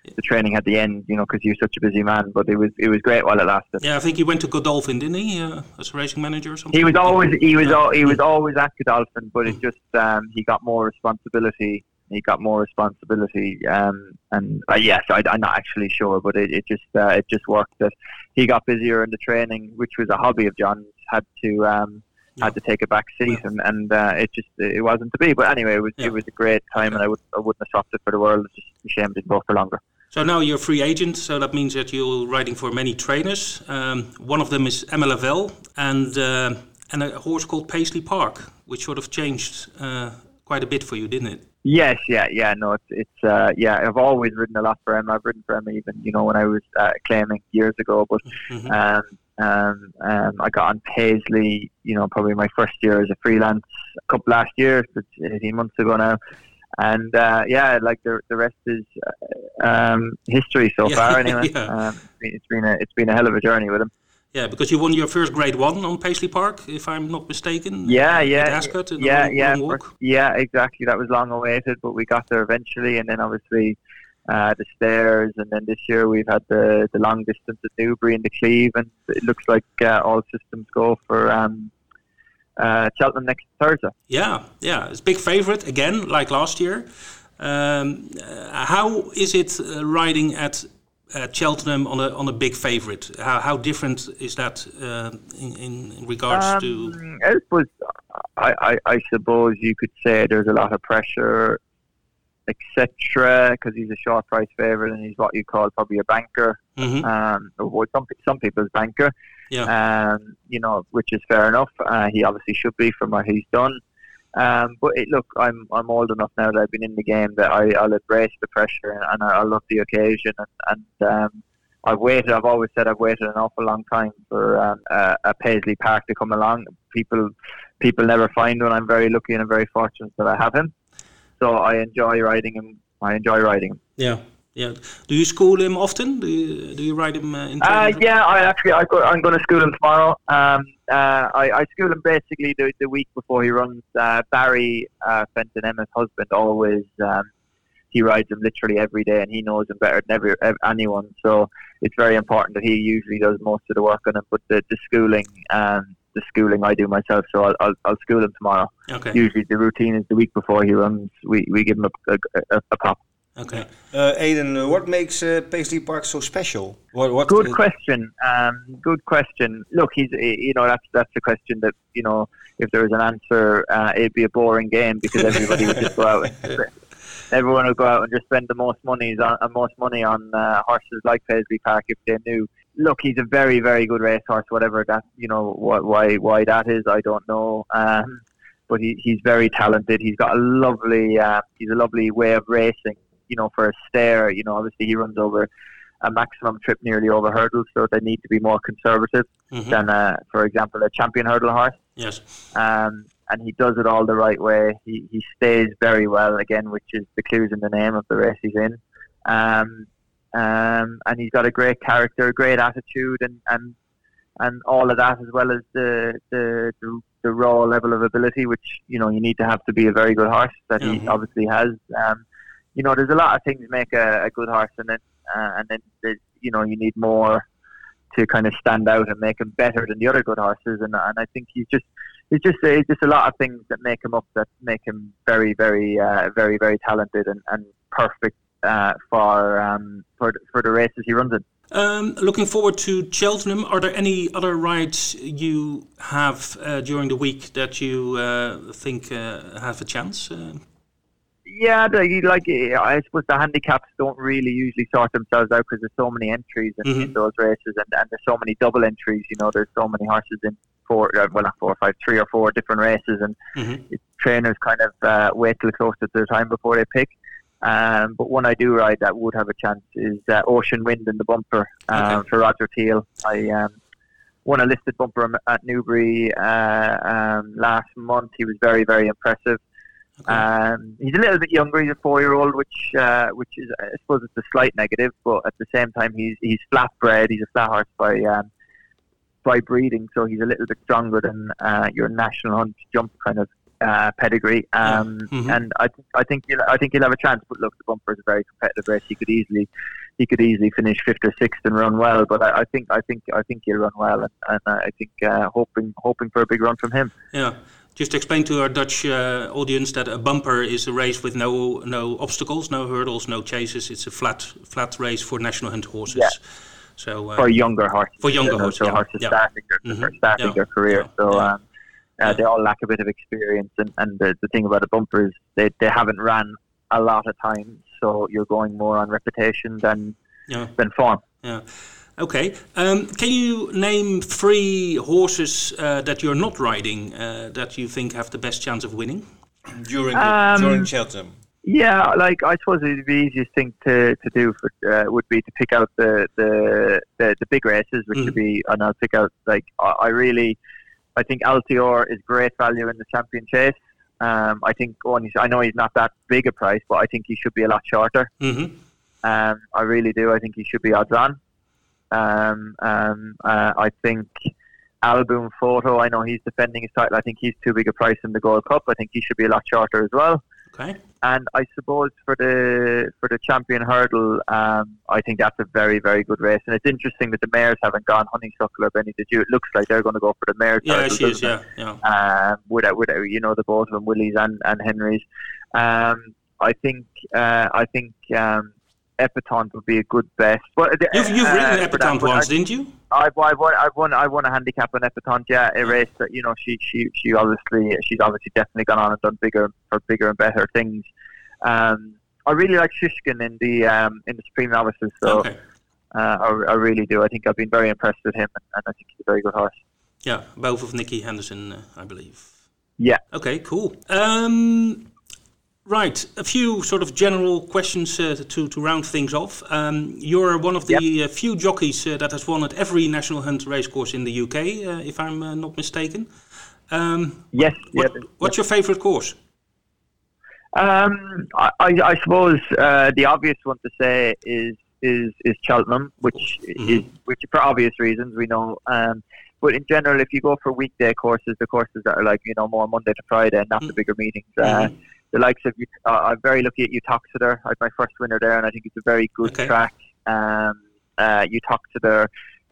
the training had to end you know because he was such a busy man. But it was it was great while it lasted. Yeah, I think he went to Godolphin, didn't he, uh, as a racing manager or something? He was always he was Yeah. al- he was always at Godolphin, but it just um, he got more responsibility. He got more responsibility, um, and uh, yes, I, I'm not actually sure, but it, it just uh, it just worked that he got busier in the training, which was a hobby of John's. Had to um, Yeah. had to take a back seat, Yeah. and and uh, it just it wasn't to be. But anyway, it was Yeah. it was a great time, and I would I wouldn't have swapped it for the world. It's just a shame it didn't go for longer. So now you're a free agent, so that means that you're riding for many trainers. Um, one of them is Emma Lavelle and uh, and a horse called Paisley Park, which sort of changed uh, quite a bit for you, didn't it? Yes, yeah, yeah. No, it's it's uh, yeah. I've always ridden a lot for Emma. I've ridden for Emma even you know when I was uh, claiming years ago. But Mhm. um, um, um, I got on Paisley. You know, probably my first year as a freelance. A couple last year, it's eighteen months ago now. And uh, yeah, like the the rest is uh, um, history so Yeah, far. Anyway, yeah. um, it's been a it's been a hell of a journey with him. Yeah, because you won your first Grade One on Paisley Park, if I'm not mistaken. Yeah, uh, yeah, Ascot, yeah, long, yeah, long yeah, exactly. That was long awaited, but we got there eventually, and then obviously uh, the stairs, and then this year we've had the the long distance at Newbury and the Cleve, and it looks like uh, all systems go for um, uh, Cheltenham next Thursday. Yeah, yeah, it's big favorite again, like last year. Um, uh, how is it uh, riding at at Cheltenham on a on a big favorite? How, how different is that uh, in, in regards to? Um, it was, I, I, I suppose you could say there's a lot of pressure, etc. Because he's a short price favourite and he's what you call probably a banker. Mhm. Um, or some some people's banker. Yeah. Um, you know, which is fair enough. Uh, he obviously should be from what he's done. Um, but it, look, I'm I'm old enough now that I've been in the game that I, I'll embrace the pressure and, and I, I love the occasion and, and um, I've waited. I've always said I've waited an awful long time for um, a, a Paisley Park to come along. People people never find one. I'm very lucky and I'm very fortunate that I have him. So I enjoy riding him. I enjoy riding him. Yeah. Yeah. Do you school him often? Do you do you ride him uh, in? Uh, yeah, I actually I go, I'm going to school him tomorrow. Um, uh, I, I school him basically the, the week before he runs. Uh, Barry uh, Fenton, Emma's husband, always um, he rides him literally every day, and he knows him better than every, anyone. So it's very important that he usually does most of the work on him. But the, the schooling, um, the schooling I do myself, so I'll, I'll, I'll school him tomorrow. Okay. Usually the routine is the week before he runs. We, we give him a, a, a, a pop. Okay. Uh, Aiden, what makes uh, Paisley Park so special? What, what good question. Um, good question. Look, he's you know that's that's the question that you know if there was an answer, uh, it'd be a boring game because everybody would just go out. And, everyone would go out and just spend the most money on uh, most money on uh, horses like Paisley Park if they knew. Look, he's a very very good racehorse. Whatever that you know why why that is, I don't know. Um, but he, he's very talented. He's got a lovely uh, he's a lovely way of racing you know, for a stare, you know, obviously he runs over a maximum trip nearly over hurdles, so they need to be more conservative mm-hmm. than, uh, for example, a champion hurdle horse. Yes. Um, and he does it all the right way. He, he stays very well, again, which is the clues in the name of the race he's in. Um, um, and he's got a great character, a great attitude, and, and and all of that, as well as the, the the, the raw level of ability, which you know you need to have to be a very good horse that mm-hmm. he obviously has. Um, you know, there's a lot of things make a, a good horse, and then uh, and then you know you need more to kind of stand out and make him better than the other good horses, and and I think he's just he's just uh, just a lot of things that make him up that make him very very uh, very very talented and, and perfect uh, for um, for for the races he runs in. Um, looking forward to Cheltenham. Are there any other rides you have uh, during the week that you uh, think uh, have a chance? Uh? Yeah, like I suppose the handicaps don't really usually sort themselves out because there's so many entries in, mm-hmm. in those races, and, and, there's so many double entries. You know, there's so many horses in four, uh, well, not four or five, three or four different races, and mm-hmm. trainers kind of uh, wait till close to the time before they pick. Um, but one I do ride that would have a chance is uh, Ocean Wind in the bumper um, okay. for Roger Teal. I um, won a listed bumper at Newbury uh, um, last month. He was very, very impressive. Okay. Um, he's a little bit younger. He's a four-year-old, which uh, which is I suppose it's a slight negative, but at the same time he's he's flat bred. He's a flat horse by um, by breeding, so he's a little bit stronger than uh, your national hunt jump kind of uh, pedigree. Um, mm-hmm. And I th- I think he'll, I think he'll have a chance. But look, the bumper is a very competitive race. He could easily he could easily finish fifth or sixth and run well. But I, I think I think I think he'll run well, and, and I think uh, hoping hoping for a big run from him. Yeah. Just explain to our Dutch uh, audience that a bumper is a race with no no obstacles, no hurdles, no chases. It's a flat flat race for national hunt horses. Yeah. So uh, for younger horses. For younger horses, so yeah. horses yeah. starting their, mm-hmm. starting yeah. their career. So um, uh, they all lack a bit of experience, and, and the, the thing about a bumper is they, they haven't ran a lot of times, so you're going more on reputation than yeah. than form. Yeah. Okay. Um, can you name three horses uh, that you're not riding uh, that you think have the best chance of winning during um, during Cheltenham? Yeah, like I suppose the easiest thing to, to do for, uh, would be to pick out the the, the, the big races, which mm. would be, and I'll pick out like I, I really, I think Altior is great value in the champion chase. Um, I think one, I know he's not that big a price, but I think he should be a lot shorter. Mm-hmm. Um, I really do. I think he should be odds on. Um, um, uh, I think Album Photo, I know he's defending his title. I think he's too big a price in the Gold Cup. I think he should be a lot shorter as well. Okay. And I suppose for the for the champion hurdle, um, I think that's a very very good race. And it's interesting that the mares haven't gone Honeysuckle or Benny the Jew. It looks like they're going to go for the mares. Yeah, hurdle, she is. Yeah, yeah. Um, without, without, you know, the both of them, Willie's and and Henry's. Um, I think uh, I think um, Epatante would be a good bet. But you've, you've uh, ridden Epatante once, didn't you? I've, I've won, I've won, I won a handicap on Epatante. Yeah, a race that you know she, she, she obviously, she's obviously definitely gone on and done bigger for bigger and better things. Um, I really like Shishkin in the um, in the Supreme Novices, so okay. uh, I, I, really do. I think I've been very impressed with him, and, and I think he's a very good horse. Yeah, both of Nicky Henderson, uh, I believe. Yeah. Okay, cool. Um, right, a few sort of general questions uh, to, to round things off. Um, you're one of the Yep. uh, few jockeys uh, that has won at every National Hunt racecourse in the UK, uh, if I'm uh, not mistaken. Um, Yes. what, yeah. what's your favorite course? Um, I, I I suppose uh, the obvious one to say is is is Cheltenham, which is which for obvious reasons we know. Um, but in general, if you go for weekday courses, the courses that are like you know more Monday to Friday, and not the bigger meetings, uh, the likes of uh, I'm very lucky at Utoxeter. I had my first winner there, and I think it's a very good Okay. track. Um, uh, Utoxeter,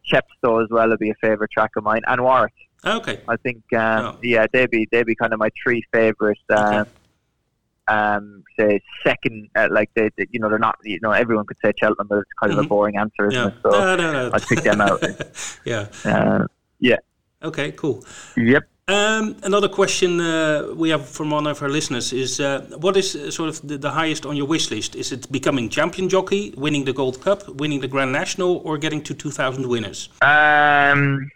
Chepstow as well would be a favourite track of mine, and Warwick. Okay, I think um, Oh. yeah, they'd be they'd be kind of my three favourites. Um, Okay. um, say second, uh, like they, they- you know, they're not. You know, everyone could say Cheltenham, but it's kind of a Mhm. boring answer, isn't yeah. it? So no, no, no. I'd pick them out. yeah, uh, okay, cool. yep. Um, another question uh, we have from one of our listeners is: uh, What is uh, sort of the, the highest on your wish list? Is it becoming champion jockey, winning the Gold Cup, winning the Grand National, or getting to 2,000 winners? Um,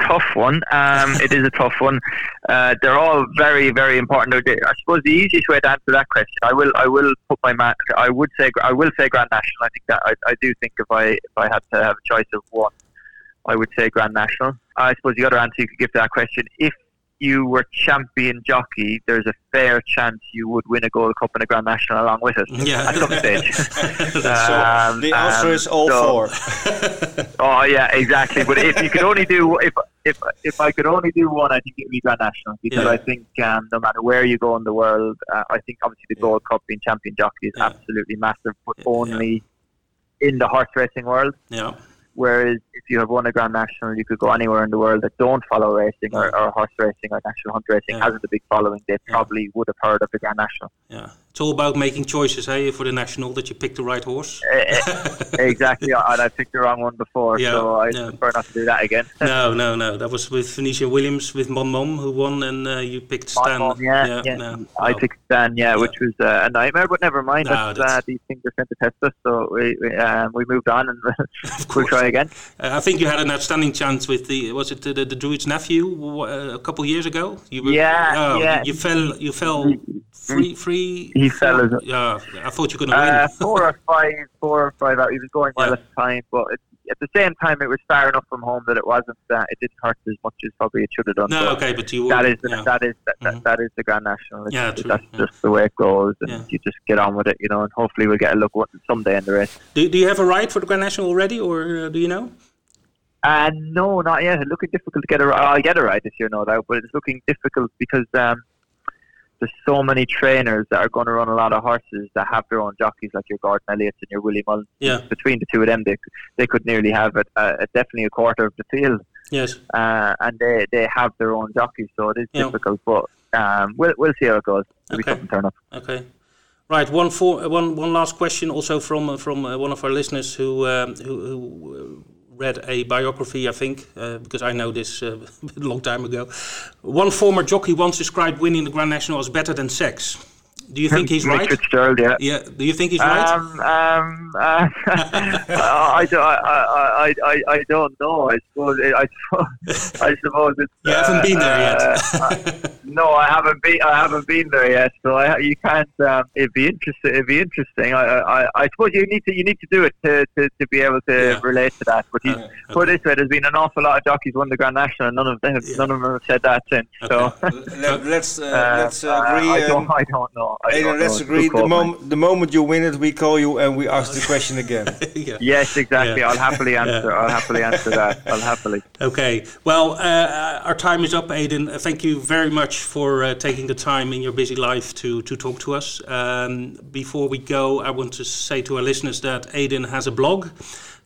tough one. Um, it is a tough one. Uh, they're all very, very important. I suppose the easiest way to answer that question, I will, I will put my man. I would say, I will say Grand National. I think that I, I do think if I, if I had to have a choice of one, I would say Grand National. I suppose the other answer you could give to that question, if you were champion jockey, there's a fair chance you would win a Gold Cup and a Grand National along with it Yeah. at some stage. That's So Um, the answer um, is all so- four. Oh yeah, exactly. But if you could only do if if if I could only do one, I think it would be Grand National because Yeah. I think um, no matter where you go in the world, uh, I think obviously the Gold Cup being champion jockey is Yeah. absolutely massive, but Yeah. only in the horse racing world. yeah, Whereas if you have won a Grand National, you could go anywhere in the world that don't follow racing or, or horse racing or national hunt racing Yeah. hasn't a big following. They Yeah. probably would have heard of the Grand National. yeah. It's all about making choices, hey, for the national that you pick the right horse. Eh, eh, exactly, and I picked the wrong one before, Yeah, so I yeah. prefer not to do that again. no, no, no. That was with Phoenicia Williams with Mon Mom who won, and uh, you picked Stan. Mom, yeah, yeah. no, I no. picked Stan, yeah, which was uh, a nightmare, but never mind. No, that's, that's- Uh, these things are sent to test us, so we we, um, we moved on and we'll try again. Uh, I think you had an outstanding chance with the was it the, the, the Druid's nephew uh, a couple of years ago? You Yeah, oh, yeah. You fell. You fell three, three. He fell as Yeah, I thought you could going to Uh, win. four or five, four or five out. He was going well Yeah. at the time, but it, at the same time, it was far enough from home that it wasn't. Uh, it didn't hurt as much as probably it should have done. no, okay, but you. That is the, yeah. that is that, that, Mhm. that is the Grand National. It's, Yeah, true, That's yeah. just the way it goes, and you just get on with it, you know. And hopefully, we'll get a look someday in the race. Do, do you have a ride for the Grand National already, or uh, do you know? Uh, no, not yet. It's looking difficult to get a ride. I'll get a ride this year, no doubt, but it's looking difficult because um, there's so many trainers that are going to run a lot of horses that have their own jockeys, like your Gordon Elliott's and your Willie Mullins. Yeah. Between the two of them, they, they could nearly have a, a, a definitely a quarter of the field, Yes. uh, and they, they have their own jockeys, so it is Yeah. difficult. But um, we'll we'll see how it goes. Okay. turn up. Okay. Right. One for uh, one one last question, also from uh, from uh, one of our listeners who um, who, who uh, read a biography, I think, uh, because I know this uh, a long time ago. One former jockey once described winning the Grand National as better than sex. Do you think he's Mick right? Fitzgerald, yeah. Yeah. Do you think he's right? Um, um, uh, I, don't, I, I, I, I, I don't know. I suppose. I, suppose- I suppose it's. You haven't been there yet. uh, no, I haven't been. I haven't been there yet. So I, you can't. Um, it'd be interesting. It'd be interesting. I, I, I suppose you need to. You need to do it to, to, to be able to Yeah. relate to that. But he's, Okay, put it this way: there's been an awful lot of jockeys won the Grand National, and none of them. Have, Yeah. None of them have said that since. So. Let, let's uh, Uh, let's uh, agree. I don't, I don't know. I Aidan, don't let's agree. The moment the moment you win it, we call you and we ask the question again. yeah. Yes, exactly. Yeah. I'll happily answer. I'll happily answer that. I'll happily. Okay. Well, uh, our time is up, Aidan. Uh, thank you very much for uh, taking the time in your busy life to, to talk to us. Um, before we go, I want to say to our listeners that Aidan has a blog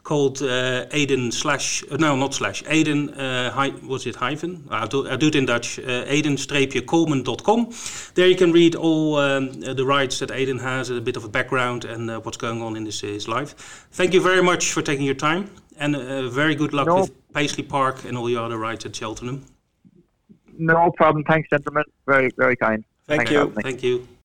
called uh, Aiden slash uh, no not slash Aiden uh, hy, was it hyphen I do, I do it in Dutch uh, Aiden-Coleman.com there you can read all um, uh, the rights that Aiden has a bit of a background and uh, what's going on in his, his life thank you very much for taking your time and uh, very good luck No. with Paisley Park and all the other rides at Cheltenham No problem. Thanks, gentlemen. Very, very kind. Thank Thanks you. for having me. thank you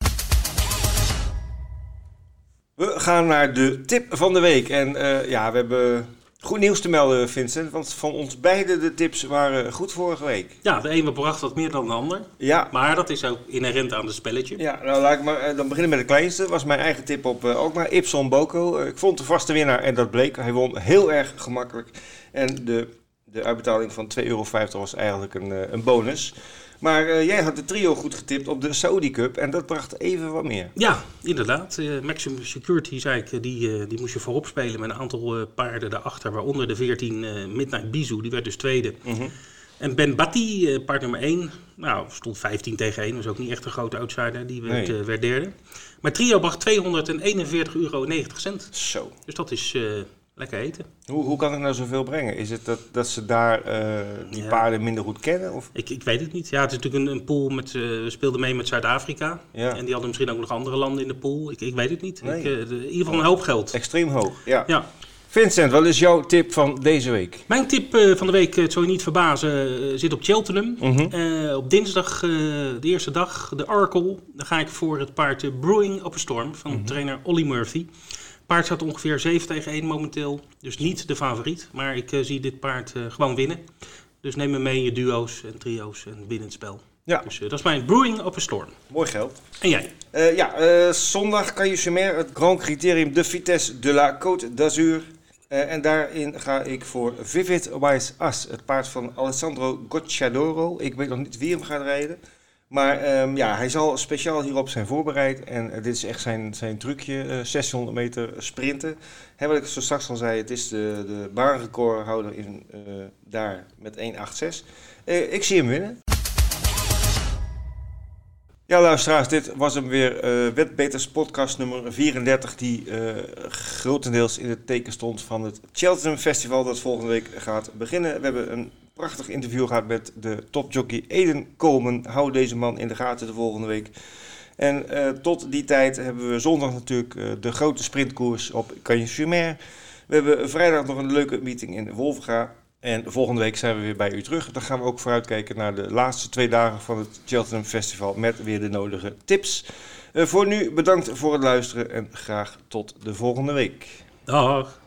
We gaan naar de tip van de week. En eh, ja, we hebben Goed nieuws te melden, Vincent, want van ons beiden de tips waren goed vorige week. Ja, de ene bracht wat meer dan de ander. Ja, Maar dat is ook inherent aan het spelletje. ja nou laat ik maar eh, dan beginnen met de kleinste. was mijn eigen tip op eh, ook maar Ipson Boko. Ik vond de vaste winnaar en dat bleek. Hij won heel erg gemakkelijk. En de, de uitbetaling van 2,50 euro was eigenlijk een, een bonus. Maar eh, jij had de trio goed getipt op de Saudi Cup en dat bracht even wat meer. Ja, inderdaad. Eh, Maximum Security, zei ik, eh, die, die moest je voorop spelen met een aantal paarden daarachter. Waaronder de 14 eh, Midnight Bizou, die werd dus tweede. Mhm. En Ben Batti, paard nummer 1, nou, stond 15 tegen 1. Was ook niet echt een grote outsider, die werd, Nee. werd derde. Maar trio bracht 241,90 euro. Zo. Dus dat is lekker eten. Hoe, hoe kan het nou zoveel brengen? Is het dat, dat ze daar eh, die Ja. paarden minder goed kennen? Of? Ik, ik weet het niet. Ja, het is natuurlijk een, een pool met. eh, we speelden mee met Zuid-Afrika. Ja. En die hadden misschien ook nog andere landen in de pool. Ik, ik weet het niet. Nee. Ik, eh, in ieder geval een hoop geld. Extreem hoog. Ja. Ja. Vincent, wat is jouw tip van deze week? Mijn tip van de week, het zal je niet verbazen, zit op Cheltenham. Mhm. Op dinsdag, de eerste dag, de Oracle. Dan ga ik voor het paard Brewing op een Storm van Mhm. trainer Ollie Murphy. Paard staat ongeveer 7 tegen 1 momenteel. Dus niet de favoriet. Maar ik eh, zie dit paard eh, gewoon winnen. Dus neem me mee in je duo's en trio's en binnen het spel. Ja, Dus eh, dat is mijn Brewing op een Storm. mooi geld. En jij? Ja, zondag kan je Chemer het Grand Criterium de Vitesse de la Côte d'Azur. En daarin ga ik voor Vivid Wise As, het paard van Alessandro Gocciadoro. Ik weet nog niet wie hem gaat rijden. Maar ehm, ja, hij zal speciaal hierop zijn voorbereid. En eh, dit is echt zijn, zijn trucje, eh 600 meter sprinten. Hè, wat ik zo straks al zei, het is de, de baanrecordhouder in, eh, daar met 1.86. Eh ik zie hem winnen. Ja, luisteraars, dit was hem weer. eh Wetbeters podcast nummer 34, die eh, grotendeels in het teken stond van het Cheltenham Festival dat volgende week gaat beginnen. We hebben een prachtig interview gehad met de topjockey Eden Komen. Hou deze man in de gaten de volgende week. En eh, tot die tijd hebben we zondag natuurlijk eh, de grote sprintkoers op Cagnes-sur-Mer. We hebben vrijdag nog een leuke meeting in Wolvenga. En volgende week zijn we weer bij u terug. Dan gaan we ook vooruitkijken naar de laatste twee dagen van het Cheltenham Festival met weer de nodige tips. Eh, voor nu bedankt voor het luisteren en graag tot de volgende week. Dag.